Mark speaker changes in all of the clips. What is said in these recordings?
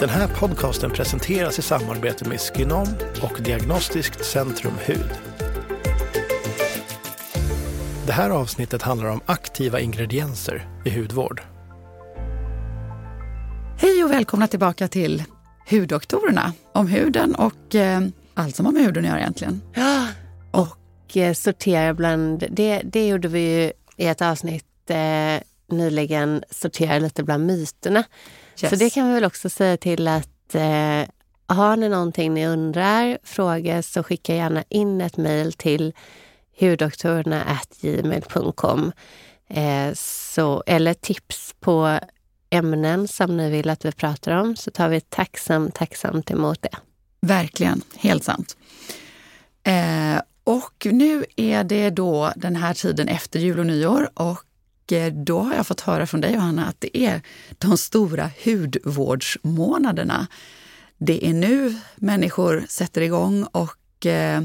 Speaker 1: Den här podcasten presenteras i samarbete med Skinom och Diagnostiskt Centrum Hud. Det här avsnittet handlar om aktiva ingredienser i hudvård.
Speaker 2: Hej och välkomna tillbaka till Huddoktorerna. Om huden och eh, allt som har med huden att göra egentligen.
Speaker 3: Ja, och eh, sortera bland... Det, det gjorde vi ju i ett avsnitt eh, nyligen, sortera lite bland myterna.
Speaker 2: Yes.
Speaker 3: Så det kan vi väl också säga till att eh, har ni någonting ni undrar, frågor, så skicka gärna in ett mejl till hudoktorerna.gmail.com eh, så, eller tips på ämnen som ni vill att vi pratar om så tar vi tacksamt, tacksamt emot det.
Speaker 2: Verkligen, helt sant. Eh, och nu är det då den här tiden efter jul och nyår och Eh, då har jag fått höra från dig Johanna att det är de stora hudvårdsmånaderna. Det är nu människor sätter igång och eh,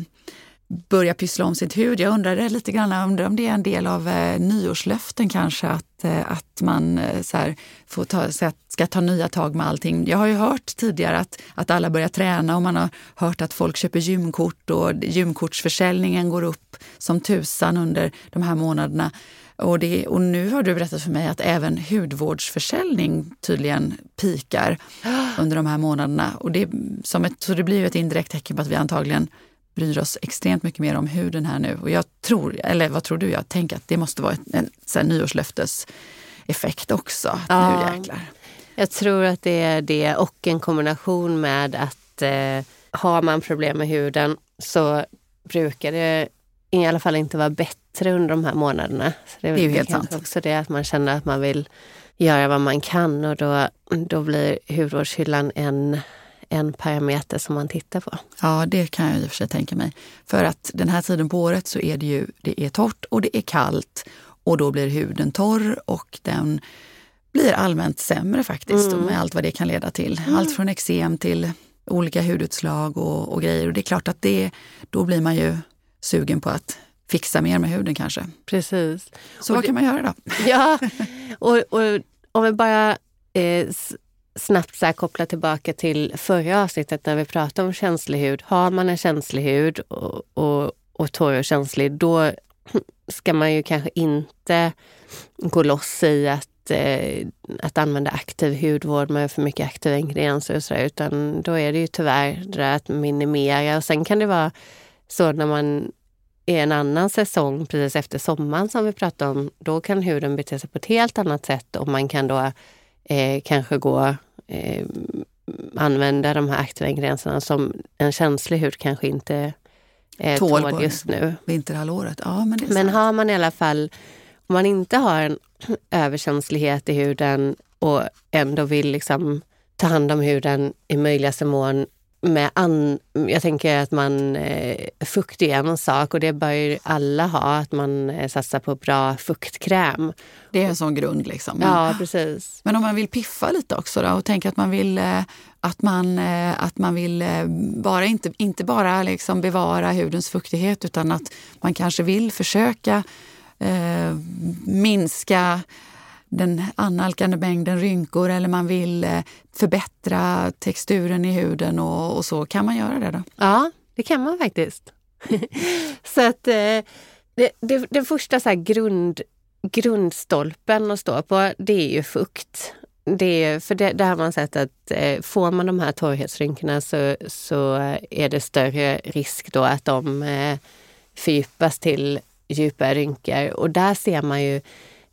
Speaker 2: börjar pyssla om sitt hud. Jag undrade lite grann undrar om det är en del av eh, nyårslöften kanske, att, eh, att man eh, så här, får ta, så ska ta nya tag med allting. Jag har ju hört tidigare att, att alla börjar träna och man har hört att folk köper gymkort och gymkortsförsäljningen går upp som tusan under de här månaderna. Och, det, och nu har du berättat för mig att även hudvårdsförsäljning tydligen pikar under de här månaderna. Och det, som ett, så det blir ju ett indirekt tecken på att vi antagligen bryr oss extremt mycket mer om huden här nu. Och jag tror, eller vad tror du? Jag tänker att det måste vara en, en nyårslöfteseffekt också.
Speaker 3: Ja.
Speaker 2: Nu jäklar.
Speaker 3: Jag tror att det är det och en kombination med att eh, har man problem med huden så brukar det i alla fall inte vara bättre under de här månaderna. Så det,
Speaker 2: Det är ju helt sant.
Speaker 3: också det att man känner att man vill göra vad man kan och då, då blir hudvårdshyllan en, en parameter som man tittar på.
Speaker 2: Ja, det kan jag i och för sig tänka mig. För att den här tiden på året så är det ju det är torrt och det är kallt och då blir huden torr och den blir allmänt sämre faktiskt
Speaker 3: Mm.
Speaker 2: med allt vad det kan leda till. Allt från eksem till olika hudutslag och, och grejer. Och det är klart att det, då blir man ju sugen på att fixa mer med huden kanske.
Speaker 3: Precis.
Speaker 2: Så
Speaker 3: Och
Speaker 2: vad
Speaker 3: det-
Speaker 2: kan man göra då?
Speaker 3: Ja, och, och om vi bara eh, snabbt så här kopplar tillbaka till förra avsnittet när vi pratade om känslig hud. Har man en känslig hud och, och, och torr och känslig, då ska man ju kanske inte gå loss i att, eh, att använda aktiv hudvård med för mycket aktiva ingredienser och sådär, utan då är det ju tyvärr det där att minimera. Och sen kan det vara så när man är en annan säsong precis efter sommaren som vi pratade om, då kan huden bete sig på ett helt annat sätt och man kan då eh, kanske gå eh, använda de här aktiva ingredienserna som en känslig hud kanske inte eh,
Speaker 2: Tål
Speaker 3: just nu.
Speaker 2: Vinterhalvåret? Ja, men det är
Speaker 3: Men
Speaker 2: sant.
Speaker 3: har man i alla fall, om man inte har en överkänslighet i huden och ändå vill liksom ta hand om huden i möjligaste mån med an, jag tänker att man, eh, fukt är en sak och det bör ju alla ha, att man eh, satsar på bra fuktkräm.
Speaker 2: Det är en sån grund liksom. Men,
Speaker 3: Ja, precis.
Speaker 2: Men om man vill piffa lite också då och tänka att man vill, eh, att man, eh, att man vill eh, bara inte, inte bara liksom bevara hudens fuktighet utan att man kanske vill försöka eh, minska den annalkande mängden rynkor eller man vill eh, förbättra texturen i huden och, och så. Kan man göra det då?
Speaker 3: Ja, det kan man faktiskt. så att eh, det, det, den första så här grund, grundstolpen att stå på, det är ju fukt. Det är, för det, det har man sett att eh, får man de här torrhetsrynkorna så, så är det större risk då att de eh, fördjupas till djupa rynkor. Och där ser man ju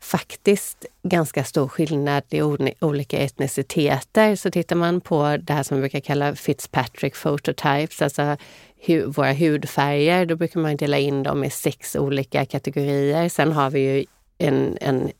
Speaker 3: faktiskt ganska stor skillnad i ol- olika etniciteter. Så tittar man på det här som vi brukar kalla Fitzpatrick phototypes, alltså hu- våra hudfärger, då brukar man dela in dem i sex olika kategorier. Sen har vi ju en, en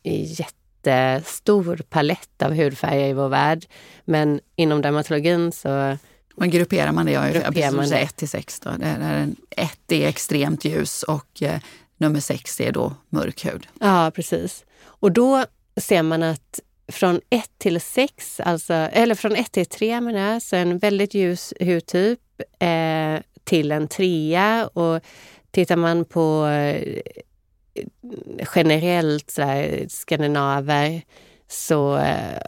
Speaker 3: jättestor palett av hudfärger i vår värld. Men inom dermatologin så
Speaker 2: Men grupperar man det, ja,
Speaker 3: Grupperar man det.
Speaker 2: 1 till 6 då. Det är en, ett är extremt ljus och eh, nummer 6 är då mörk hud.
Speaker 3: Ja, precis. Och då ser man att från 1 till 6, alltså, eller från 1 till 3 menar jag, så en väldigt ljus hudtyp eh, till en trea. Och tittar man på eh, generellt sådär, skandinaver så eh,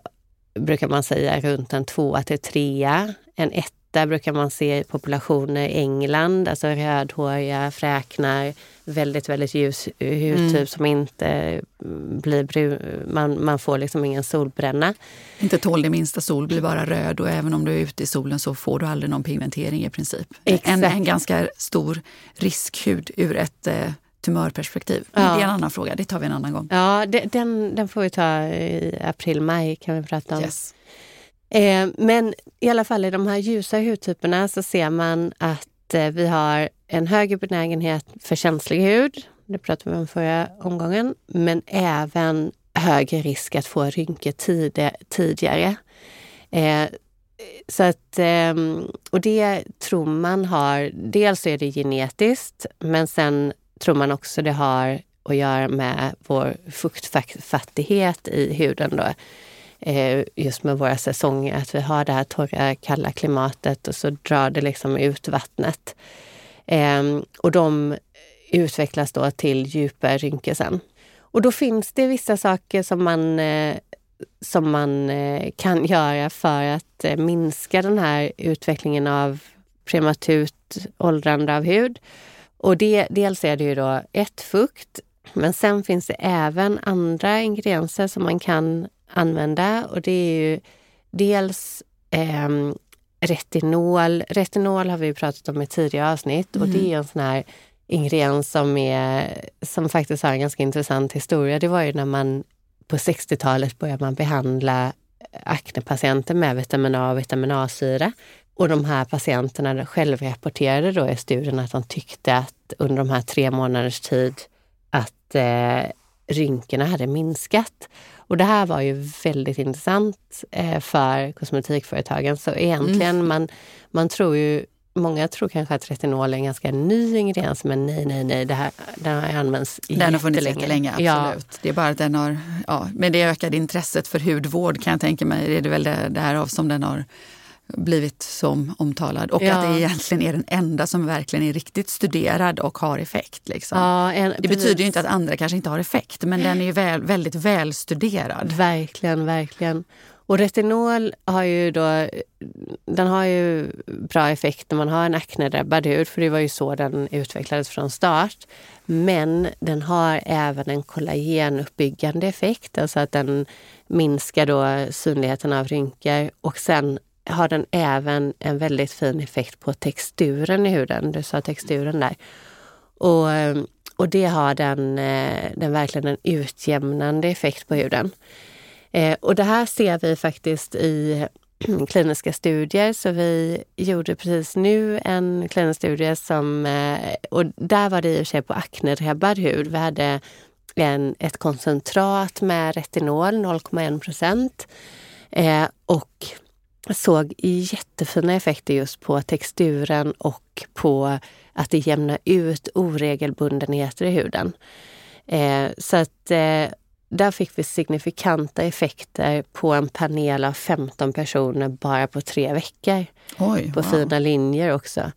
Speaker 3: brukar man säga runt en tvåa till trea. En ett etta brukar man se populationer i England, alltså rödhåriga fräknar, väldigt, väldigt ljus hudtyp
Speaker 2: Mm.
Speaker 3: som inte blir brun. Man, man får liksom ingen solbränna.
Speaker 2: Inte tål det minsta sol, blir bara röd och även om du är ute i solen så får du aldrig någon pigmentering i princip. En, en ganska stor riskhud ur ett eh, tumörperspektiv. Men
Speaker 3: Ja.
Speaker 2: det är en annan fråga, det tar vi en annan gång.
Speaker 3: Ja, det, den, den får vi ta i april, maj kan vi prata om.
Speaker 2: Yes.
Speaker 3: Eh, men i alla fall i de här ljusa hudtyperna så ser man att eh, vi har en högre benägenhet för känslig hud. Det pratade vi om förra omgången. Men även högre risk att få rynkor tid, tidigare. Eh, så att, ehm, och det tror man har, dels är det genetiskt men sen tror man också det har att göra med vår fuktfattighet i huden. Då eh, Eh, just med våra säsonger, att vi har det här torra, kalla klimatet och så drar det liksom ut vattnet. Ehm, och de utvecklas då till djupa rynkor sen. Och då finns det vissa saker som man, eh, som man eh, kan göra för att minska den här utvecklingen av prematurt åldrande av hud. Och det, dels är det ju då ett fukt, men sen finns det även andra ingredienser som man kan använda och det är ju dels eh, retinol. Retinol har vi pratat om i tidigare avsnitt och det är en sån här ingrediens som, är, som faktiskt har en ganska intressant historia. Det var ju när man på 60-talet började man behandla aknepatienter med vitamin A och vitamin A-syra. Och de här patienterna självrapporterade då i studien att de tyckte att under de här tre månaders tid att eh, rynkorna hade minskat. Och det här var ju väldigt intressant eh, för kosmetikföretagen. Så egentligen, man, man tror ju Många tror kanske att retinol är en ganska ny ingrediens, men nej, nej, nej, det här, den har använts
Speaker 2: Den har funnits
Speaker 3: jättelänge.
Speaker 2: absolut. Det är bara att den har, ja, med det ökade intresset för hudvård kan jag tänka mig, det är det väl det- därav som den har blivit som omtalad. Och
Speaker 3: Ja.
Speaker 2: att det egentligen är den enda som verkligen är riktigt studerad och har effekt. Liksom.
Speaker 3: Ja, en,
Speaker 2: det betyder ju inte att andra kanske inte har effekt, men den är ju väl, väldigt välstuderad.
Speaker 3: Verkligen, verkligen. Och retinol har ju då, den har ju bra effekt när man har en aknedrabbad hud, för det var ju så den utvecklades från start. Men den har även en kollagenuppbyggande effekt, alltså att den minskar då synligheten av rynkor. Och sen har den även en väldigt fin effekt på texturen i huden. Du sa texturen där. Och, ehm, och det har den, eh, den verkligen en utjämnande effekt på huden. Eh, och det här ser vi faktiskt i kliniska studier. Så vi gjorde precis nu en klinisk studie som, eh, och där var det i och för sig på aknedrabbad hud. Vi hade en, ett koncentrat med retinol, 0,1 procent. Eh, och såg jättefina effekter just på texturen och på att det jämnar ut oregelbundenheter i huden. Eh, så att eh, där fick vi signifikanta effekter på en panel av 15 personer bara på tre veckor.
Speaker 2: Oj,
Speaker 3: På
Speaker 2: wow.
Speaker 3: fina linjer också.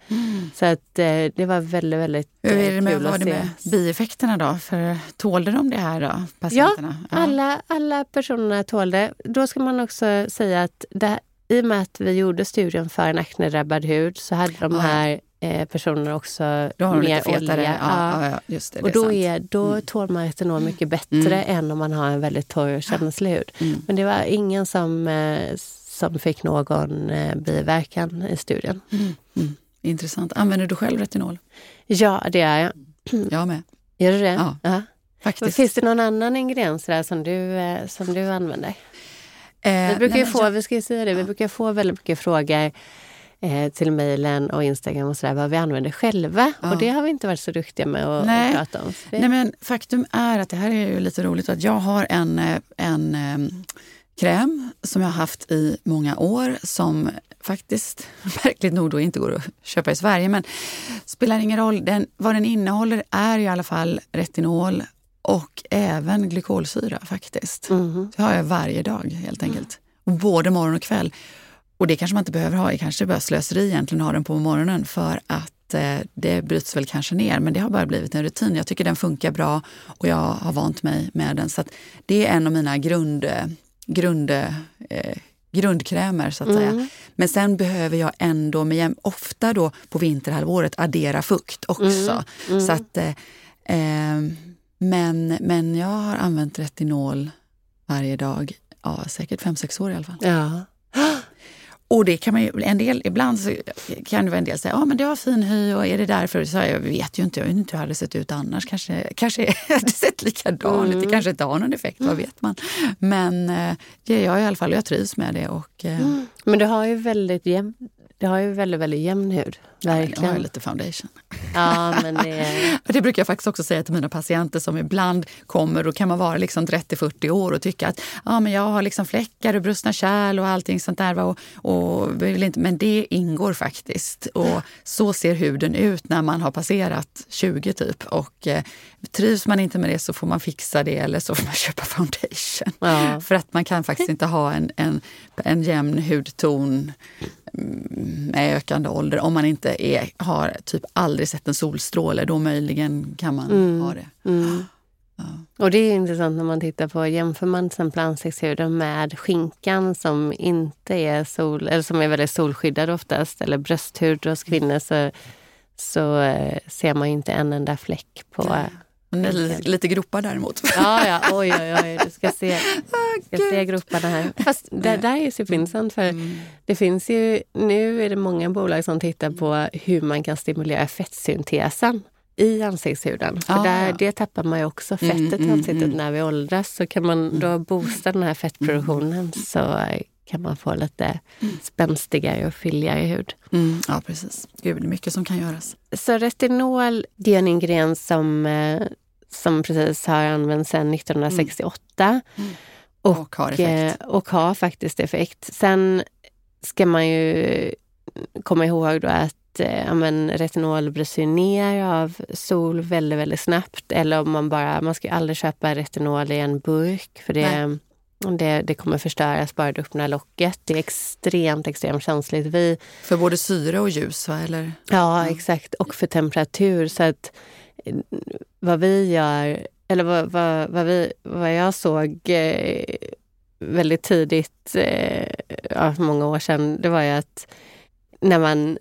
Speaker 3: Så att eh, det var väldigt, väldigt
Speaker 2: Hur är det
Speaker 3: eh,
Speaker 2: med,
Speaker 3: kul att
Speaker 2: är det
Speaker 3: se.
Speaker 2: med bieffekterna då? För tålde de det här då, patienterna?
Speaker 3: Alla, alla personerna tålde. Då ska man också säga att det, i och med att vi gjorde studien för en aknedrabbad hud så hade de här eh, personerna också
Speaker 2: Då har
Speaker 3: mer
Speaker 2: lite
Speaker 3: olja.
Speaker 2: Ja, ja, ja, just det, det
Speaker 3: och då,
Speaker 2: sant.
Speaker 3: är, då
Speaker 2: Mm.
Speaker 3: tål man retinol mycket bättre än om man har en väldigt torr och känslig hud.
Speaker 2: Mm.
Speaker 3: Men det var ingen som, eh, som fick någon eh, biverkan i studien.
Speaker 2: Mm. Intressant. Använder du själv retinol?
Speaker 3: Ja, det är jag.
Speaker 2: Jag med,
Speaker 3: Gör du det?
Speaker 2: Ja, faktiskt.
Speaker 3: Finns det någon annan ingrediens där som du, eh, som du använder?
Speaker 2: Eh,
Speaker 3: Vi brukar
Speaker 2: nej,
Speaker 3: få,
Speaker 2: jag-
Speaker 3: vi ska säga det, vi brukar få väldigt mycket frågor eh, till mejlen och Instagram och sådär, vad vi använder själva.
Speaker 2: Ja.
Speaker 3: Och det har vi inte varit så duktiga med att,
Speaker 2: Nej.
Speaker 3: att prata om. Det,
Speaker 2: Nej, men faktum är att det här är ju lite roligt att jag har en, eh, en eh, kräm som jag har haft i många år som faktiskt märkligt nog då inte går att köpa i Sverige. Men spelar ingen roll. Den, vad den innehåller är i alla fall retinol och även glykolsyra faktiskt.
Speaker 3: Mhm.
Speaker 2: Det har jag varje dag helt enkelt. Och både morgon och kväll. Och det kanske man inte behöver ha. Det kanske bara slöseri egentligen att ha den på morgonen för att eh, det bryts väl kanske ner. Men det har bara blivit en rutin. Jag tycker den funkar bra och jag har vant mig med den. Så det är en av mina grund, grund, eh, grundkrämer så att
Speaker 3: Mm.
Speaker 2: säga. Men sen behöver jag ändå med ofta då på vinterhalvåret addera fukt också.
Speaker 3: Mm.
Speaker 2: Så att, eh, eh, men, men jag har använt retinol varje dag, ja, säkert fem sex år i alla fall.
Speaker 3: Ja.
Speaker 2: Och det kan man ju, en del, ibland så kan det vara en del säga, ja men det har fin hy och är det därför? Så jag vet ju inte, jag vet inte hur jag hade sett ut annars. Kanske, kanske hade sett likadan ut, det
Speaker 3: Mm.
Speaker 2: kanske inte har någon effekt, vad vet man? Men eh, det gör jag i alla fall och jag trivs med det. Och,
Speaker 3: Mm. Men du har ju väldigt jämn, du har ju väldigt, väldigt jämn hud.
Speaker 2: jag har ju
Speaker 3: Verkligen.
Speaker 2: lite foundation.
Speaker 3: Ja, men det.
Speaker 2: Och Det brukar jag faktiskt också säga till mina patienter som ibland kommer, då kan man vara liksom 30-40 år och tycka att ja, men jag har liksom fläckar och brustna kärl och allting sånt där. Och, och vill inte, men det ingår faktiskt. Och så ser huden ut när man har passerat 20 typ. Och eh, trivs man inte med det så får man fixa det eller så får man köpa foundation.
Speaker 3: Ja.
Speaker 2: För att man kan faktiskt inte ha en, en, en jämn hudton med ökande ålder om man inte är, har typ aldrig sett en solstråle. Då möjligen kan man
Speaker 3: Mm.
Speaker 2: ha det.
Speaker 3: Mm.
Speaker 2: Ja.
Speaker 3: Och det är intressant när man tittar på, jämför man till exempel ansiktshuden med skinkan som inte är sol, eller som är väldigt solskyddad oftast, eller brösthud hos kvinnor så, så eh, ser man inte en enda fläck på...
Speaker 2: Nej. Det är lite, lite gropar däremot.
Speaker 3: Ja, ja, oj, oj, oj, du ska se, ska se groparna här. Fast det där är superintressant för
Speaker 2: Mm.
Speaker 3: det finns ju, nu är det många bolag som tittar på hur man kan stimulera fettsyntesen i ansiktshuden. För
Speaker 2: Ah,
Speaker 3: där,
Speaker 2: ja.
Speaker 3: det tappar man ju också, fettet
Speaker 2: Mm,
Speaker 3: i
Speaker 2: mm,
Speaker 3: ansiktet
Speaker 2: mm.
Speaker 3: när vi åldras. Så kan man då boosta den här fettproduktionen så eh, kan man få lite spänstigare och fylligare hud.
Speaker 2: Mm, ja, precis. Gud, det är mycket som kan göras.
Speaker 3: Så retinol, det är en ingrediens som, eh, som precis har använts sedan 1968.
Speaker 2: Mm.
Speaker 3: Och,
Speaker 2: Och har
Speaker 3: eh,
Speaker 2: effekt.
Speaker 3: och har faktiskt effekt. Sen ska man ju komma ihåg då att eh, ja, men retinol bryts ju ner av sol väldigt, väldigt snabbt. Eller om man bara, man ska ju aldrig köpa retinol i en burk för det, det, det kommer förstöras bara du öppnar locket. Det är extremt, extremt känsligt. Vi,
Speaker 2: För både syre och ljus, va? Eller?
Speaker 3: Ja,
Speaker 2: Mm.
Speaker 3: exakt. Och för temperatur. Så att eh, vad vi gör, eller vad, vad, vad, vi, vad jag såg eh, väldigt tidigt, eh, ja, för många år sedan, det var ju att när man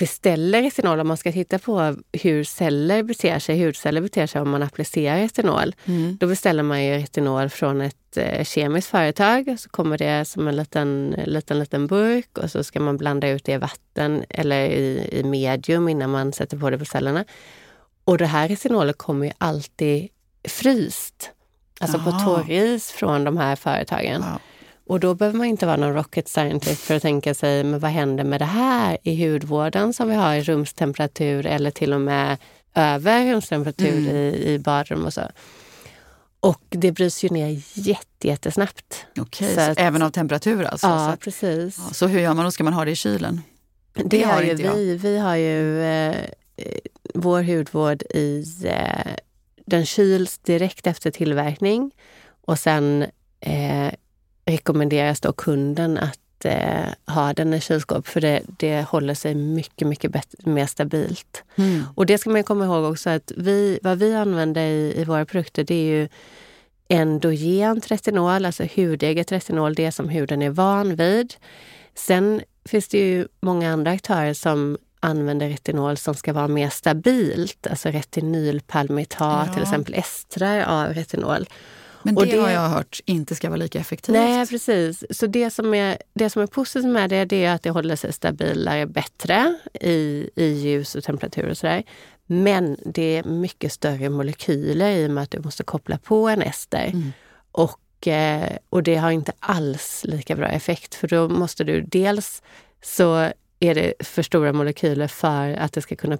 Speaker 3: beställer retinol, om man ska titta på hur celler beter sig, hudceller beter sig om man applicerar retinol,
Speaker 2: Mm.
Speaker 3: då beställer man ju retinol från ett eh, kemiskt företag. Så kommer det som en liten, liten, liten burk och så ska man blanda ut det i vatten eller i, i medium innan man sätter på det på cellerna. Och det här retinolet kommer ju alltid fryst. Alltså på
Speaker 2: Jaha.
Speaker 3: torris från de här företagen.
Speaker 2: Wow.
Speaker 3: Och då behöver man inte vara någon rocket scientist för att tänka sig, men vad händer med det här i hudvården som vi har i rumstemperatur eller till och med över rumstemperatur
Speaker 2: Mm.
Speaker 3: i, i badrum och så. Och det bryts ju ner jätte, jättesnabbt.
Speaker 2: Okej,
Speaker 3: Så att-
Speaker 2: även av temperatur alltså?
Speaker 3: Ja,
Speaker 2: Så, att,
Speaker 3: precis.
Speaker 2: ja, så hur gör man då? Ska man ha det i kylen?
Speaker 3: Det,
Speaker 2: Det har
Speaker 3: ju
Speaker 2: inte jag.
Speaker 3: vi. Vi har ju eh, eh, vår hudvård i... Eh, den kyls direkt efter tillverkning och sen eh, rekommenderas då kunden att eh, ha den i kylskåp för det, det håller sig mycket, mycket bättre, mer stabilt.
Speaker 2: Mm.
Speaker 3: Och det ska man komma ihåg också att vi, vad vi använder i, i våra produkter det är ju endogent retinol, alltså hudeget retinol, det som huden är van vid. Sen finns det ju många andra aktörer som använder retinol som ska vara mer stabilt, alltså retinylpalmitat,
Speaker 2: Ja.
Speaker 3: till exempel estrar av retinol.
Speaker 2: Men
Speaker 3: Och
Speaker 2: det,
Speaker 3: det-
Speaker 2: har jag hört inte ska vara lika effektivt.
Speaker 3: Nej, precis. Så det som är, det som är positivt med det, det är att det håller sig stabilare bättre i, i ljus och temperatur och sådär. Men det är mycket större molekyler i och med att du måste koppla på en ester.
Speaker 2: Mm.
Speaker 3: Och, eh, och det har inte alls lika bra effekt för då måste du dels så är det för stora molekyler för att det ska kunna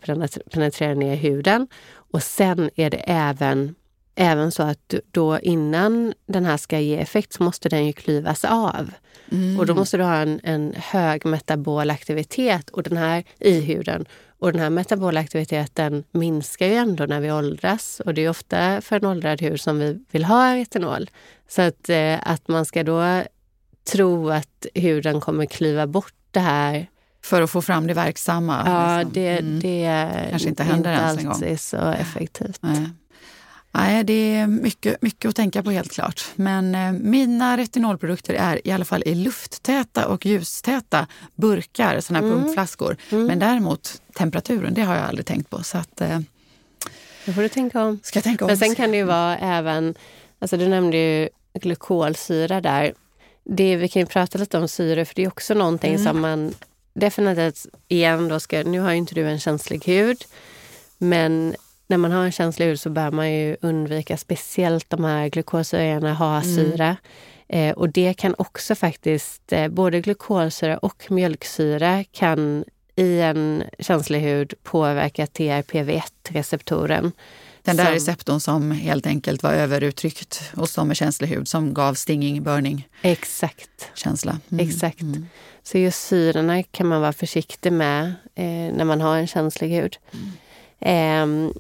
Speaker 3: penetrera ner i huden. Och sen är det även även så att då innan den här ska ge effekt så måste den ju klyvas av. Mm. Och då måste du ha en, en hög metabol aktivitet och den här i huden. Och den här metabola aktiviteten minskar ju ändå när vi åldras och det är ofta för en åldrad hud som vi vill ha retinol. Så att, eh, att man ska då tro att huden kommer klyva bort det här
Speaker 2: för att få fram det verksamma?
Speaker 3: Ja, liksom. det, mm. det
Speaker 2: kanske inte händer
Speaker 3: inte
Speaker 2: ens en gång.
Speaker 3: alltid så effektivt.
Speaker 2: Nej. Nej, det är mycket, mycket att tänka på helt klart. Men eh, mina retinolprodukter är i alla fall i lufttäta och ljustäta burkar, såna här mm. pumpflaskor. Mm. Men däremot temperaturen, det har jag aldrig tänkt på. Så att, eh,
Speaker 3: det får du tänka om.
Speaker 2: Ska tänka om.
Speaker 3: Men sen kan det ju vara även, alltså du nämnde ju glykolsyra där. Det, vi kan ju prata lite om syre för det är också någonting mm. som man definitivt igen då ska, nu har ju inte du en känslig hud, men när man har en känslig hud så bör man ju undvika speciellt de här glukosyrorna, HA-syra. Mm. Eh, och det kan också faktiskt, eh, både glukosyra och mjölksyra kan i en känslig hud påverka TRPV1-receptoren.
Speaker 2: Den där som, receptorn som helt enkelt var överuttryckt hos de med känslig hud som gav stinging, burning
Speaker 3: Exakt.
Speaker 2: känsla.
Speaker 3: Mm. Exakt. Mm. Så just syrorna kan man vara försiktig med eh, när man har en känslig hud. Mm. Eh,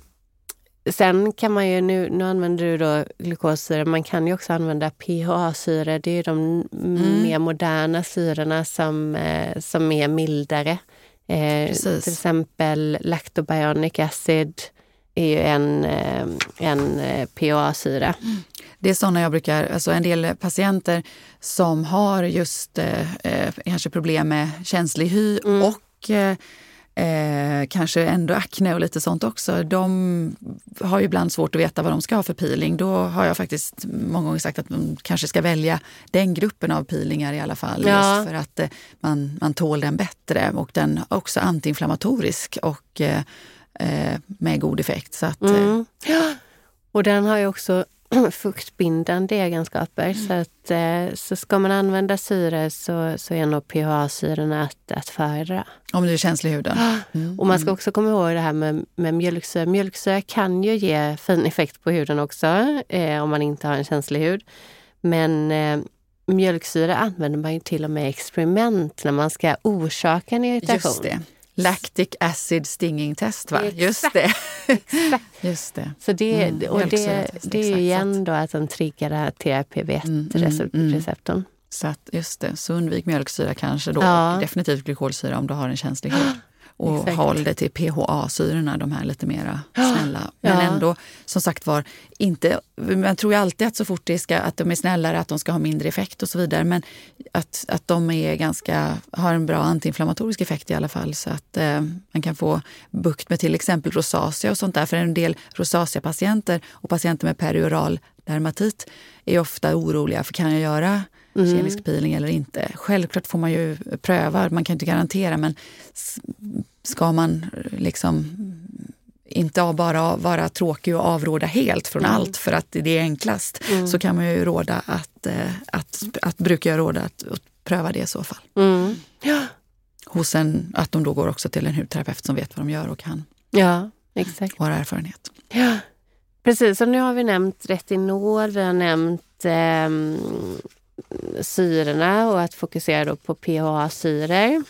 Speaker 3: Sen kan man ju, nu, nu använder du då glukossyra, man kan ju också använda PHA-syra. Det är de mm. mer moderna syrorna som, eh, som är mildare. Eh, till exempel lactobionic acid är ju en, eh, en eh, PHA-syra. Mm.
Speaker 2: Det är sådana jag brukar, alltså en del patienter som har just eh kanske problem med känslig hy mm. och eh, kanske ändå akne och lite sånt också. De har ju ibland svårt att veta vad de ska ha för peeling. Då har jag faktiskt många gånger sagt att de kanske ska välja den gruppen av peelingar i alla fall. Ja. Just för att eh, man, man tål den bättre och den är också antiinflammatorisk och eh, eh med god effekt. Så att, eh, mm.
Speaker 3: Och den har ju också fuktbindande egenskaper. Mm. Så, att, eh, så ska man använda syre så, så är nog PHA-syrorna att, att föredra.
Speaker 2: Om du är känslig i huden?
Speaker 3: Mm. Och man ska mm. också komma ihåg det här med, med mjölksyra. Mjölksyra kan ju ge fin effekt på huden också eh, om man inte har en känslig hud. Men eh, mjölksyra använder man ju till och med i experiment när man ska orsaka en irritation.
Speaker 2: Just det. Lactic acid stinging test, va? Just det.
Speaker 3: Exakt. Just det. Så det, mm, och det, det är ju igen då att den triggar TRPV1-receptorn. Mm, mm,
Speaker 2: så att, just det, så undvik mjölksyra kanske då ja. och definitivt glykolsyra om du har en känslig hud. Och Exakt. håll det till PHA-syrorna, de här lite mera snälla. Men ja. ändå, som sagt var, inte, man tror ju alltid att så fort det ska, att de är snällare, att de ska ha mindre effekt och så vidare. Men att, att de är ganska, har en bra antiinflammatorisk effekt i alla fall. Så att eh, man kan få bukt med till exempel rosacea och sånt där. För en del rosacea-patienter och patienter med perioral dermatit är ofta oroliga för kan jag göra mm. kemisk peeling eller inte. Självklart får man ju pröva, man kan inte garantera men ska man liksom inte bara vara tråkig och avråda helt från mm. allt för att det är enklast mm. så kan man ju råda att, eh, att, att brukar jag råda att, att pröva det i så fall. Mm. Ja. Hos en, att de då går också till en hudterapeut som vet vad de gör och kan.
Speaker 3: Ja, exakt.
Speaker 2: Och har erfarenhet.
Speaker 3: Ja, precis. Och nu har vi nämnt retinol, vi har nämnt eh, syrorna och att fokusera på PHA-syror.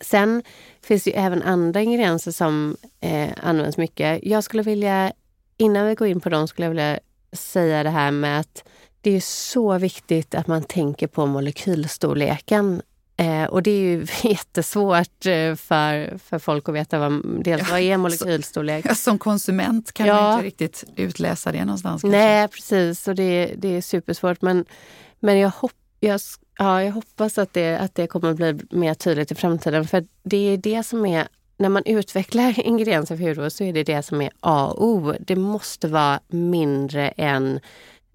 Speaker 3: Sen finns det ju även andra ingredienser som eh, används mycket. Jag skulle vilja, innan vi går in på dem, skulle jag vilja säga det här med att det är så viktigt att man tänker på molekylstorleken. Eh, och det är ju jättesvårt eh, för, för folk att veta vad, dels, ja, vad är molekylstorlek.
Speaker 2: Så, som konsument kan ja. man inte riktigt utläsa det någonstans.
Speaker 3: Kanske. Nej, precis. Och det, det är supersvårt. Men, men jag, hopp, jag, ja, jag hoppas att det, att det kommer att bli mer tydligt i framtiden. För det är det som är när man utvecklar ingredienser för hudvård så är det det som är A och O. Det måste vara mindre än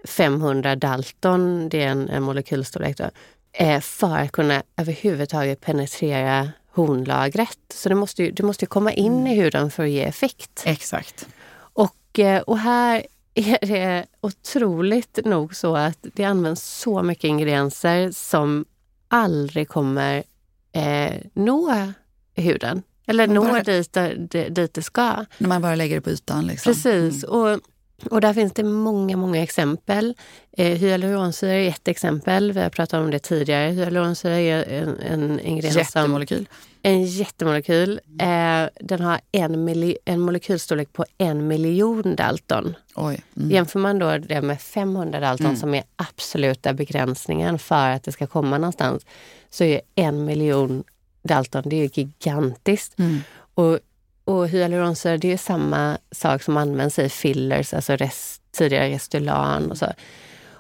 Speaker 3: 500 Dalton, det är en, en molekylstorlek, då, eh, för att kunna överhuvudtaget penetrera hornlagret. Så det måste ju, det måste komma in mm. i huden för att ge effekt.
Speaker 2: Exakt.
Speaker 3: Och, eh, och här är det otroligt nog så att det används så mycket ingredienser som aldrig kommer eh, nå huden. Eller nå dit, dit det ska.
Speaker 2: När man bara lägger det på ytan. Liksom.
Speaker 3: Precis. Mm. Och Och där finns det många, många exempel. Eh, hyaluronsyra är ett exempel. Vi har pratat om det tidigare. Hyaluronsyra är en, en ingrediens
Speaker 2: Jättemolekyl.
Speaker 3: En jättemolekyl. Eh, den har en, en molekylstorlek på en miljon Dalton.
Speaker 2: Oj.
Speaker 3: Mm. Jämför man då det med 500 Dalton mm. som är absoluta begränsningen för att det ska komma någonstans så är en miljon Dalton det är gigantiskt. Mm. Och och hyaluronsyra det är samma sak som används i fillers, alltså rest, tidigare Restylan och så.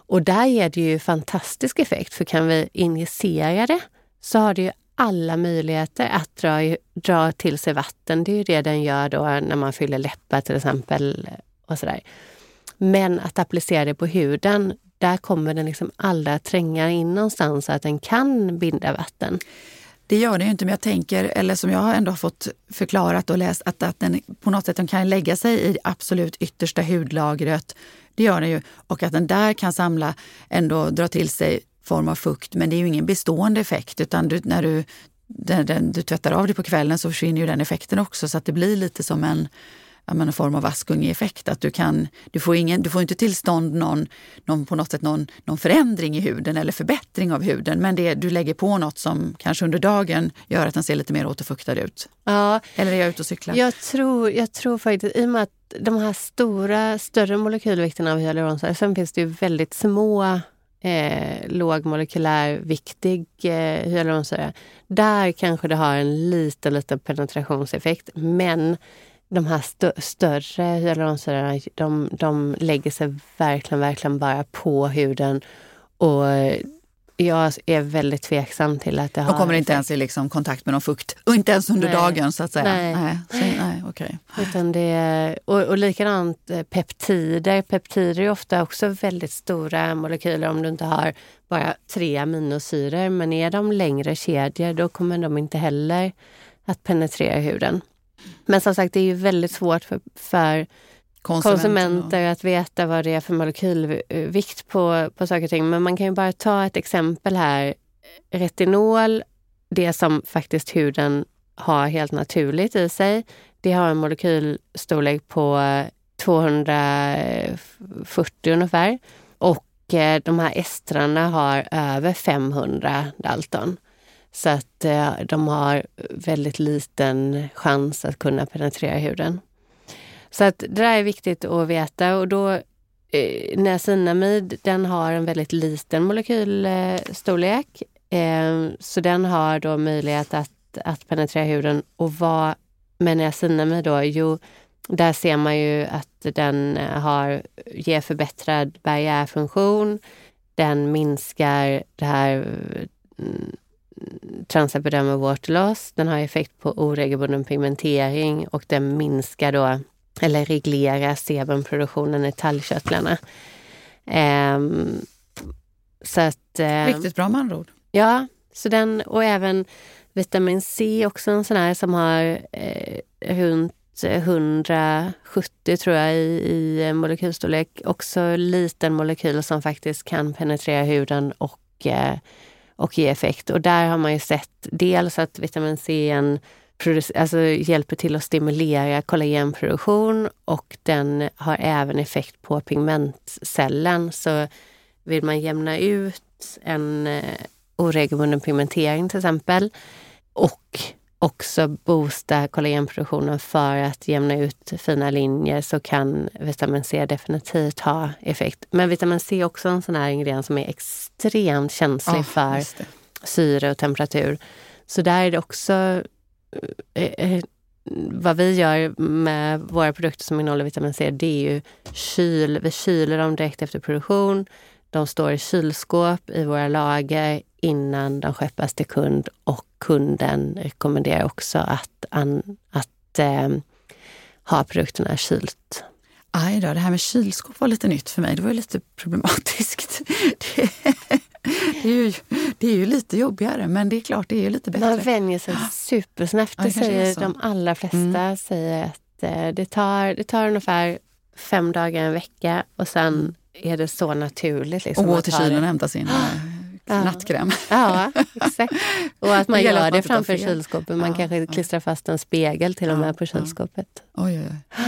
Speaker 3: Och där ger det ju fantastisk effekt, för kan vi injicera det så har det ju alla möjligheter att dra, dra till sig vatten. Det är ju det den gör då när man fyller läppar till exempel. och sådär. Men att applicera det på huden, där kommer den liksom aldrig tränga in någonstans så att den kan binda vatten.
Speaker 2: Det gör det ju inte, men jag tänker, eller som jag ändå har fått förklarat och läst, att, att den på något sätt den kan lägga sig i absolut yttersta hudlagret. Det gör den ju. Och att den där kan samla, ändå dra till sig form av fukt. Men det är ju ingen bestående effekt, utan du, när du, den, den, du tvättar av det på kvällen så försvinner ju den effekten också. Så att det blir lite som en en form av Askunge-effekt. Att du, kan, du, får ingen, du får inte tillstånd någon, någon, på något sätt någon, någon förändring i huden eller förbättring av huden. Men det, du lägger på något som kanske under dagen gör att den ser lite mer återfuktad ut.
Speaker 3: Ja,
Speaker 2: eller är jag ute och cyklar?
Speaker 3: Jag tror, jag tror faktiskt, i och med att de här stora, större molekylvikterna av hyaluronsyra, sen finns det ju väldigt små eh, lågmolekylär viktig eh, hyaluronsyra. Där kanske det har en liten, liten penetrationseffekt. Men de här stö större hyaluronsyrorna, de, de lägger sig verkligen, verkligen bara på huden. Och jag är väldigt tveksam till att det har...
Speaker 2: Och kommer inte ens i liksom kontakt med någon fukt? Och inte ens under nej. dagen så att säga?
Speaker 3: Nej. nej. Så, nej okay. Utan det, och, och likadant eh, peptider. Peptider är ofta också väldigt stora molekyler om du inte har bara tre aminosyror. Men är de längre kedjor då kommer de inte heller att penetrera huden. Men som sagt, det är ju väldigt svårt för, för konsumenter att veta vad det är för molekylvikt på, på saker och ting. Men man kan ju bara ta ett exempel här. Retinol, det som faktiskt huden har helt naturligt i sig, det har en molekylstorlek på 240 ungefär. Och eh, de här estrarna har över 500 Dalton. Så att eh, de har väldigt liten chans att kunna penetrera huden. Så att det där är viktigt att veta och då eh, niacinamid den har en väldigt liten molekylstorlek. Eh, så den har då möjlighet att, att penetrera huden. Och vad med niacinamid då? Jo, där ser man ju att den eh, har, ger förbättrad barriärfunktion. Den minskar det här mm, transepidermal water loss. Den har effekt på oregelbunden pigmentering och den minskar då, eller reglerar sebumproduktionen i talgkörtlarna. Um, så att,
Speaker 2: um, Riktigt bra med andra ord.
Speaker 3: Ja, så den, och även vitamin C också en sån här som har eh, runt 170 tror jag i, i molekylstorlek. Också liten molekyl som faktiskt kan penetrera huden och eh, och ge effekt. Och där har man ju sett dels att vitamin C alltså hjälper till att stimulera kollagenproduktion och den har även effekt på pigmentcellen. Så vill man jämna ut en eh, oregelbunden pigmentering till exempel och också boosta kollagenproduktionen för att jämna ut fina linjer så kan vitamin C definitivt ha effekt. Men vitamin C är också en sån här ingrediens som är extremt känslig oh, för syre och temperatur. Så där är det också eh, eh, vad vi gör med våra produkter som innehåller vitamin C, det är ju kyl. Vi kyler dem direkt efter produktion. De står i kylskåp i våra lager innan de skeppas till kund och kunden rekommenderar också att, an, att eh, ha produkterna kylt.
Speaker 2: Aj då, det här med kylskåp var lite nytt för mig. Det var lite problematiskt. Det, det, är ju, det är ju lite jobbigare, men det är klart, det är ju lite bättre.
Speaker 3: Man vänjer sig supersnabbt. Det säger de allra flesta. Mm. säger att eh, det, tar, det tar ungefär fem dagar, en vecka och sen mm. är det så naturligt. Liksom,
Speaker 2: och gå till kylen och hämta sin ja. nattkräm.
Speaker 3: Ja, exakt. Och att man gör det, det framför kylskåpet. Man ja, kanske klistrar fast en spegel till och med på kylskåpet.
Speaker 2: Oj, oj, oj.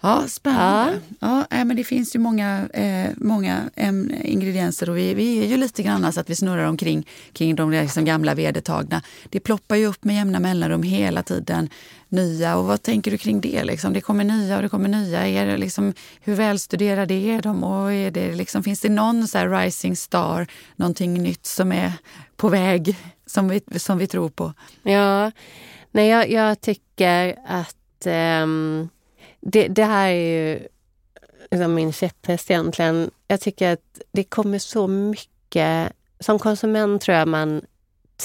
Speaker 2: Ja, spännande. Ja. ja men det finns ju många, eh, många äm, ingredienser och vi, vi är ju lite grann så att vi snurrar omkring kring de liksom gamla vedertagna. Det ploppar ju upp med jämna mellanrum hela tiden nya. Och vad tänker du kring det? Liksom? Det kommer nya och det kommer nya. Är det liksom, hur välstuderade är de? Och är det liksom, finns det någon så rising star, någonting nytt som är på väg som vi, som vi tror på?
Speaker 3: Ja, nej, jag, jag tycker att um det, det här är ju liksom min käpphäst egentligen. Jag tycker att det kommer så mycket... Som konsument tror jag man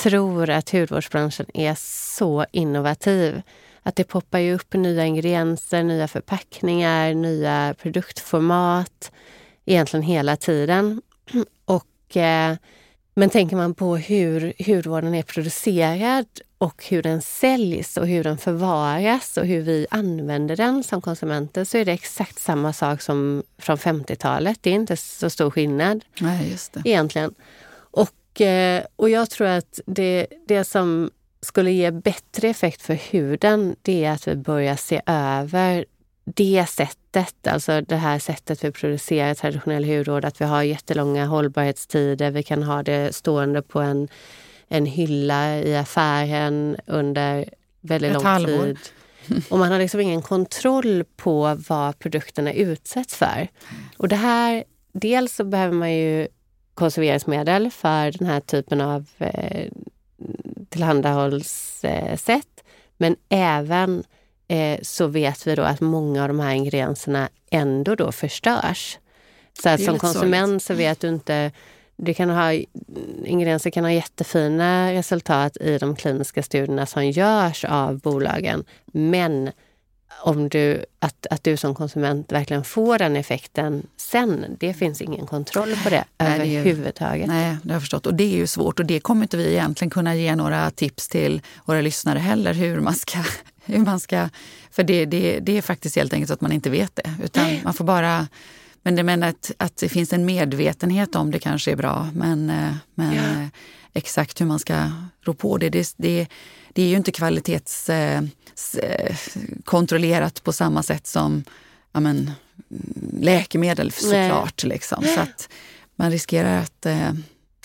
Speaker 3: tror att hudvårdsbranschen är så innovativ. Att det poppar ju upp nya ingredienser, nya förpackningar, nya produktformat egentligen hela tiden. Och, eh, men tänker man på hur hudvården är producerad och hur den säljs och hur den förvaras och hur vi använder den som konsumenter så är det exakt samma sak som från 50-talet. Det är inte så stor skillnad
Speaker 2: Nej, just det.
Speaker 3: egentligen. Och, eh, och jag tror att det, det som skulle ge bättre effekt för huden det är att vi börjar se över det sättet, alltså det här sättet vi producerar traditionell hudvård, att vi har jättelånga hållbarhetstider. Vi kan ha det stående på en en hylla i affären under väldigt
Speaker 2: Ett
Speaker 3: lång
Speaker 2: halvår.
Speaker 3: tid. Och man har liksom ingen kontroll på vad produkterna utsätts för. Och det här, dels så behöver man ju konserveringsmedel för den här typen av eh, tillhandahållssätt. Men även eh, så vet vi då att många av de här ingredienserna ändå då förstörs. Så att som konsument så vet du inte det kan ha, ingredienser kan ha jättefina resultat i de kliniska studierna som görs av bolagen. Men om du, att, att du som konsument verkligen får den effekten sen, det finns ingen kontroll på det
Speaker 2: Nej, det är-
Speaker 3: överhuvudtaget.
Speaker 2: Nej, det har jag förstått. Och det är ju svårt och det kommer inte vi egentligen kunna ge några tips till våra lyssnare heller hur man ska... Hur man ska för det, det, det är faktiskt helt enkelt så att man inte vet det. Utan man får bara... Men det menar att, att det finns en medvetenhet om det kanske är bra. Men, eh, men
Speaker 3: Ja.
Speaker 2: eh, exakt hur man ska rå på det, det, det, det är ju inte kvalitetskontrollerat på samma sätt som ja, men, mm, läkemedel såklart. Liksom. Så att man riskerar att, eh,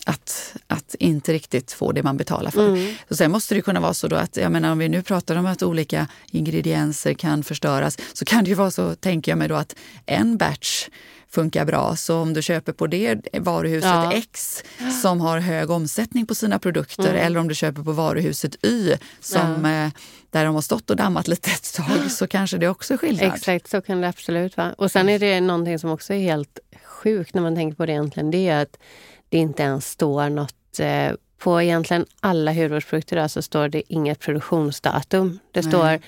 Speaker 2: att, att inte riktigt få det man betalar för.
Speaker 3: Mm.
Speaker 2: Så sen måste det kunna vara så då att, jag menar, om vi nu pratar om att olika ingredienser kan förstöras, så kan det ju vara så, tänker jag mig då, att en batch funkar bra. Så om du köper på det varuhuset
Speaker 3: Ja.
Speaker 2: X som har hög omsättning på sina produkter
Speaker 3: Mm.
Speaker 2: eller om du köper på varuhuset Y som, eh, där de har stått och dammat lite ett tag så kanske det också är skillnad.
Speaker 3: Exakt, så kan det absolut vara. Och sen är det någonting som också är helt sjukt när man tänker på det egentligen. Det är att det inte ens står något eh, på egentligen alla hudvårdsprodukter så står det inget produktionsdatum. Det
Speaker 2: Nej.
Speaker 3: står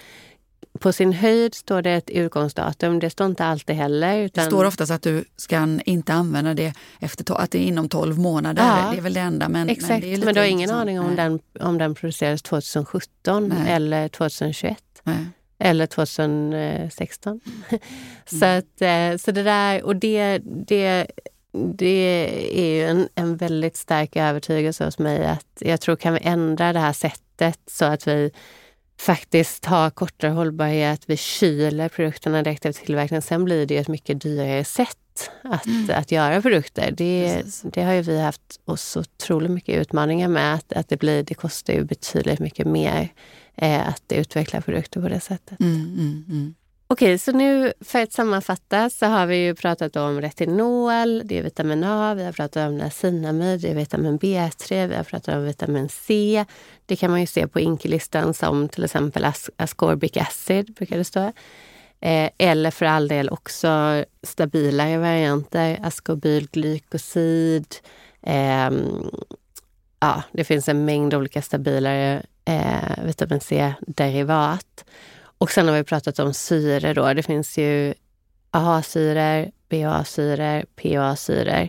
Speaker 3: på sin höjd står det ett utgångsdatum. Det står inte alltid heller.
Speaker 2: Det
Speaker 3: Utan,
Speaker 2: står oftast att du ska inte använda det efter att det är inom 12 månader.
Speaker 3: Ja.
Speaker 2: Det är väl det enda. Men,
Speaker 3: Exakt,
Speaker 2: men,
Speaker 3: men,
Speaker 2: det är lite
Speaker 3: du har ingen
Speaker 2: intressant.
Speaker 3: aning om
Speaker 2: Nej,
Speaker 3: den, om den producerades 2017
Speaker 2: Nej.
Speaker 3: eller 2021.
Speaker 2: nej.
Speaker 3: Eller 2016.
Speaker 2: Mm.
Speaker 3: så, att, eh, så det där, och det, det, det är ju en, en väldigt stark övertygelse hos mig att jag tror kan vi ändra det här sättet så att vi faktiskt har kortare hållbarhet, vi kyler produkterna direkt efter tillverkningen. Sen blir det ett mycket dyrare sätt att, att göra produkter. Det,
Speaker 2: Mm. Precis.
Speaker 3: det har ju vi haft oss otroligt mycket utmaningar med. Att, att det, blir, det kostar ju betydligt mycket mer eh, att utveckla produkter på det sättet.
Speaker 2: Mm, mm, mm.
Speaker 3: Okej, så nu för att sammanfatta så har vi ju pratat om retinol, det är vitamin A, vi har pratat om niacinamid, det är vitamin B3, vi har pratat om vitamin C. Det kan man ju se på inkelistan som till exempel as- ascorbic acid, brukar det stå. Eh, eller för all del också stabilare varianter, askorbylglykosid. Eh, ja, det finns en mängd olika stabilare eh, vitamin C-derivat. Och sen har vi pratat om syre då. Det finns ju AHA-syror, BHA-syror, PHA-syror.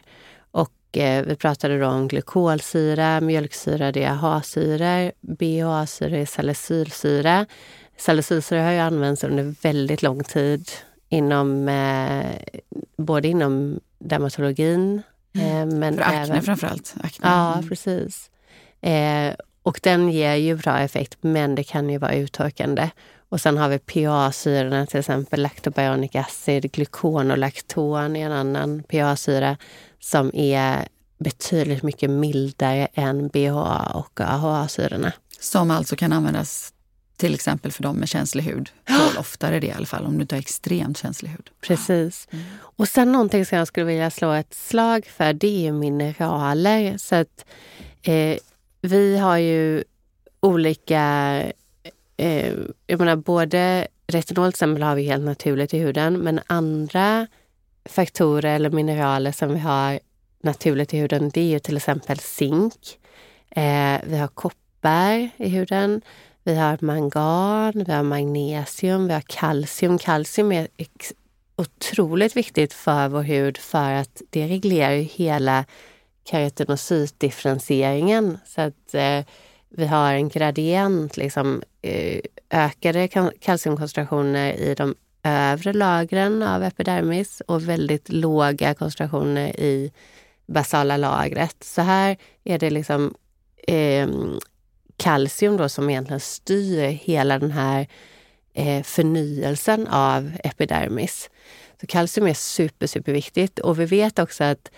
Speaker 3: Och eh, vi pratade då om glykolsyra, mjölksyra det är AHA-syror, BHA-syra är salicylsyra. Salicylsyra har ju använts under väldigt lång tid inom eh, både inom dermatologin eh, men
Speaker 2: För akne
Speaker 3: även
Speaker 2: framförallt. Akne.
Speaker 3: Ja,
Speaker 2: Mm.
Speaker 3: precis. Eh, och den ger ju bra effekt, men det kan ju vara uttorkande. Och sen har vi PA-syrorna, till exempel lactobionic acid, glukonolakton är en annan PA-syra som är betydligt mycket mildare än BHA och AHA-syrorna.
Speaker 2: Som alltså kan användas till exempel för de med känslig hud. Tål oftare det i alla fall, om du inte har extremt känslig hud.
Speaker 3: Precis. Mm. Och sen någonting som jag skulle vilja slå ett slag för, det är mineraler. Så att eh, vi har ju olika, eh, jag menar både retinol till exempel har vi helt naturligt i huden, men andra faktorer eller mineraler som vi har naturligt i huden, det är ju till exempel zink. Eh, vi har koppar i huden. Vi har mangan, vi har magnesium, vi har kalcium. Kalcium är otroligt viktigt för vår hud för att det reglerar hela keratinocytdifferentieringen. Så att eh, vi har en gradient, liksom, Eh, ökade kalciumkoncentrationer i de övre lagren av epidermis och väldigt låga koncentrationer i basala lagret. Så här är det liksom eh, kalcium då som egentligen styr hela den här eh, förnyelsen av epidermis. Så kalcium är super, superviktigt och vi vet också att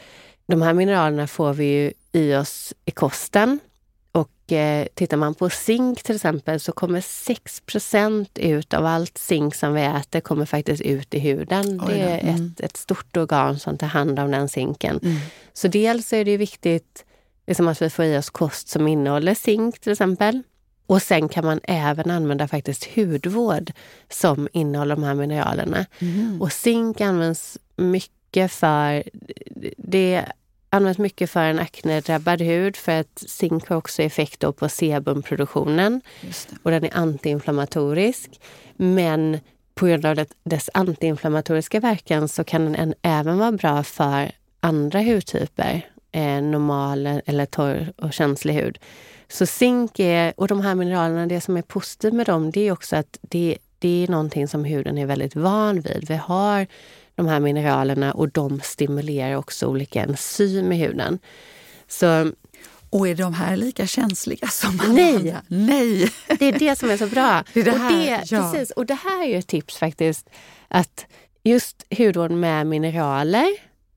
Speaker 3: de här mineralerna får vi ju i oss i kosten. Och eh, tittar man på zink till exempel så kommer 6 ut av allt zink som vi äter kommer faktiskt ut i huden. Det är mm. ett, ett, stort organ som tar hand om den zinken. Mm. Så dels är det viktigt liksom att vi får i oss kost som innehåller zink till exempel. Och sen kan man även använda faktiskt hudvård som innehåller de här mineralerna. Mm. Och zink används mycket för... Det används mycket för en aknedrabbad hud för att zink har också effekt på sebumproduktionen. Och den är antiinflammatorisk. Men på grund av dess antiinflammatoriska verkan så kan den även vara bra för andra hudtyper eh, normal eller torr och känslig hud. Så zink är, och de här mineralerna, det som är positivt med dem, det är också att det, det är någonting som huden är väldigt van vid. Vi har de här mineralerna och de stimulerar också olika enzym i huden. Så
Speaker 2: och är de här lika känsliga som alla
Speaker 3: Nej.
Speaker 2: andra? Nej!
Speaker 3: Det är det som är så bra.
Speaker 2: Det, det här,
Speaker 3: och, det, ja. precis, och det här är ett tips faktiskt. Att just hudvård med mineraler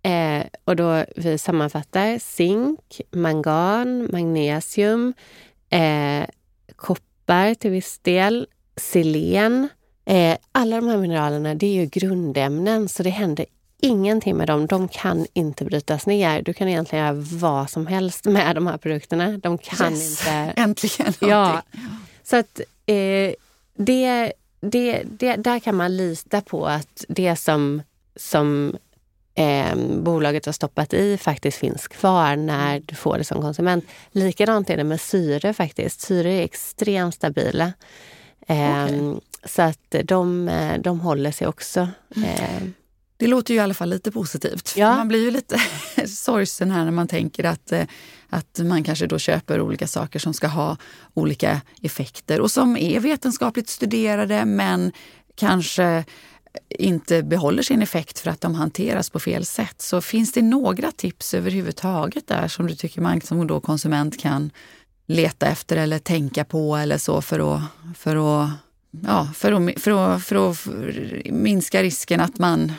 Speaker 3: Eh, och då vi sammanfattar zink, mangan, magnesium, eh, koppar till viss del, selen. Eh, alla de här mineralerna det är ju grundämnen så det händer ingenting med dem. De kan inte brytas ner. Du kan egentligen göra vad som helst med de här produkterna. De kan yes, inte...
Speaker 2: Äntligen!
Speaker 3: Ja. Så att eh, det, det, det, där kan man lita på att det som, som eh, bolaget har stoppat i faktiskt finns kvar när mm. du får det som konsument. Likadant är det med syre faktiskt. Syre är extremt stabila. Okay. Så att de, eh, de håller sig också. Eh,
Speaker 2: det låter ju i alla fall lite positivt.
Speaker 3: Ja.
Speaker 2: Man blir ju lite sorgsen här när man tänker att, eh, att man kanske då köper olika saker som ska ha olika effekter och som är vetenskapligt studerade men kanske inte behåller sin effekt för att de hanteras på fel sätt. Så finns det några tips överhuvudtaget där som du tycker man som då konsument kan leta efter eller tänka på eller så för att, för att, ja, för att, för att, för att minska risken att man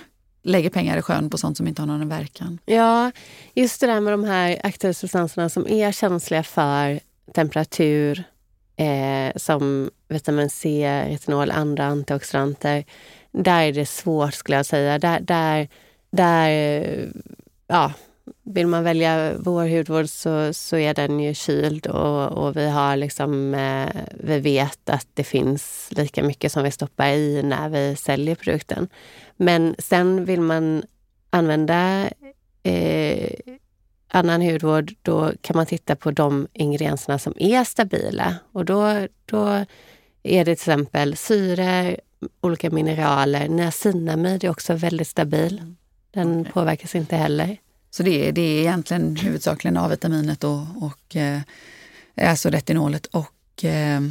Speaker 2: lägger pengar i sjön på sånt som inte har någon verkan?
Speaker 3: Ja, just det där med de här aktiva substanserna som är känsliga för temperatur, eh, som vitamin C, retinol, andra antioxidanter där är det svårt skulle jag säga. Där, där, där ja, vill man välja vår hudvård så, så är den ju kyld och, och vi har liksom, eh, vi vet att det finns lika mycket som vi stoppar i när vi säljer produkten. Men sen vill man använda eh, annan hudvård, då kan man titta på de ingredienserna som är stabila. Och då, då är det till exempel syre, olika mineraler. Niacinamid är också väldigt stabil. Den okay. påverkas inte heller.
Speaker 2: Så det är, det är egentligen huvudsakligen A-vitaminet och, och eh, alltså retinolet och eh,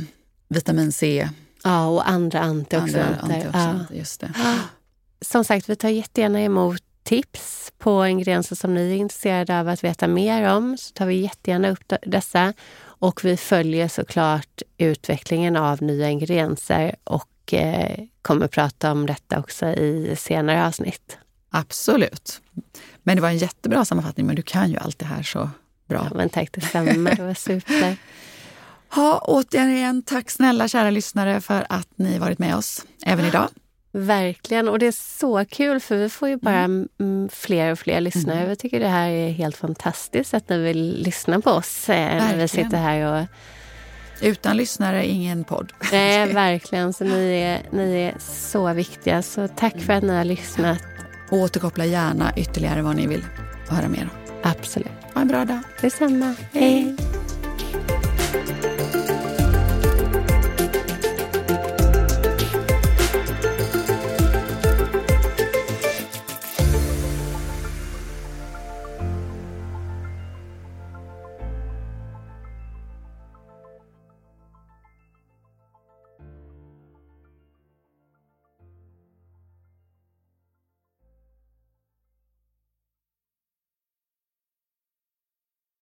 Speaker 2: vitamin C.
Speaker 3: Ja, och andra antioxidanter. Andra antioxidanter
Speaker 2: ja. just det.
Speaker 3: Som sagt, vi tar jättegärna emot tips på ingredienser som ni är intresserade av att veta mer om. Så tar vi jättegärna upp dessa. Och vi följer såklart utvecklingen av nya ingredienser och och eh, kommer prata om detta också i senare avsnitt.
Speaker 2: Absolut. Men det var en jättebra sammanfattning, men du kan ju allt det här så bra.
Speaker 3: Ja, men tack detsamma, det var super.
Speaker 2: Ha, återigen, tack snälla kära lyssnare för att ni varit med oss även idag.
Speaker 3: Verkligen, och det är så kul för vi får ju bara mm. fler och fler lyssnare. Mm. Jag tycker det här är helt fantastiskt att ni vill lyssna på oss eh, när vi sitter här och
Speaker 2: utan lyssnare, ingen podd.
Speaker 3: Nej, verkligen. Så ni är, ni är så viktiga. Så tack för att ni har lyssnat.
Speaker 2: Och återkoppla gärna ytterligare vad ni vill höra mer om.
Speaker 3: Absolut.
Speaker 2: Ha en bra dag.
Speaker 3: Detsamma. Hej. Hej.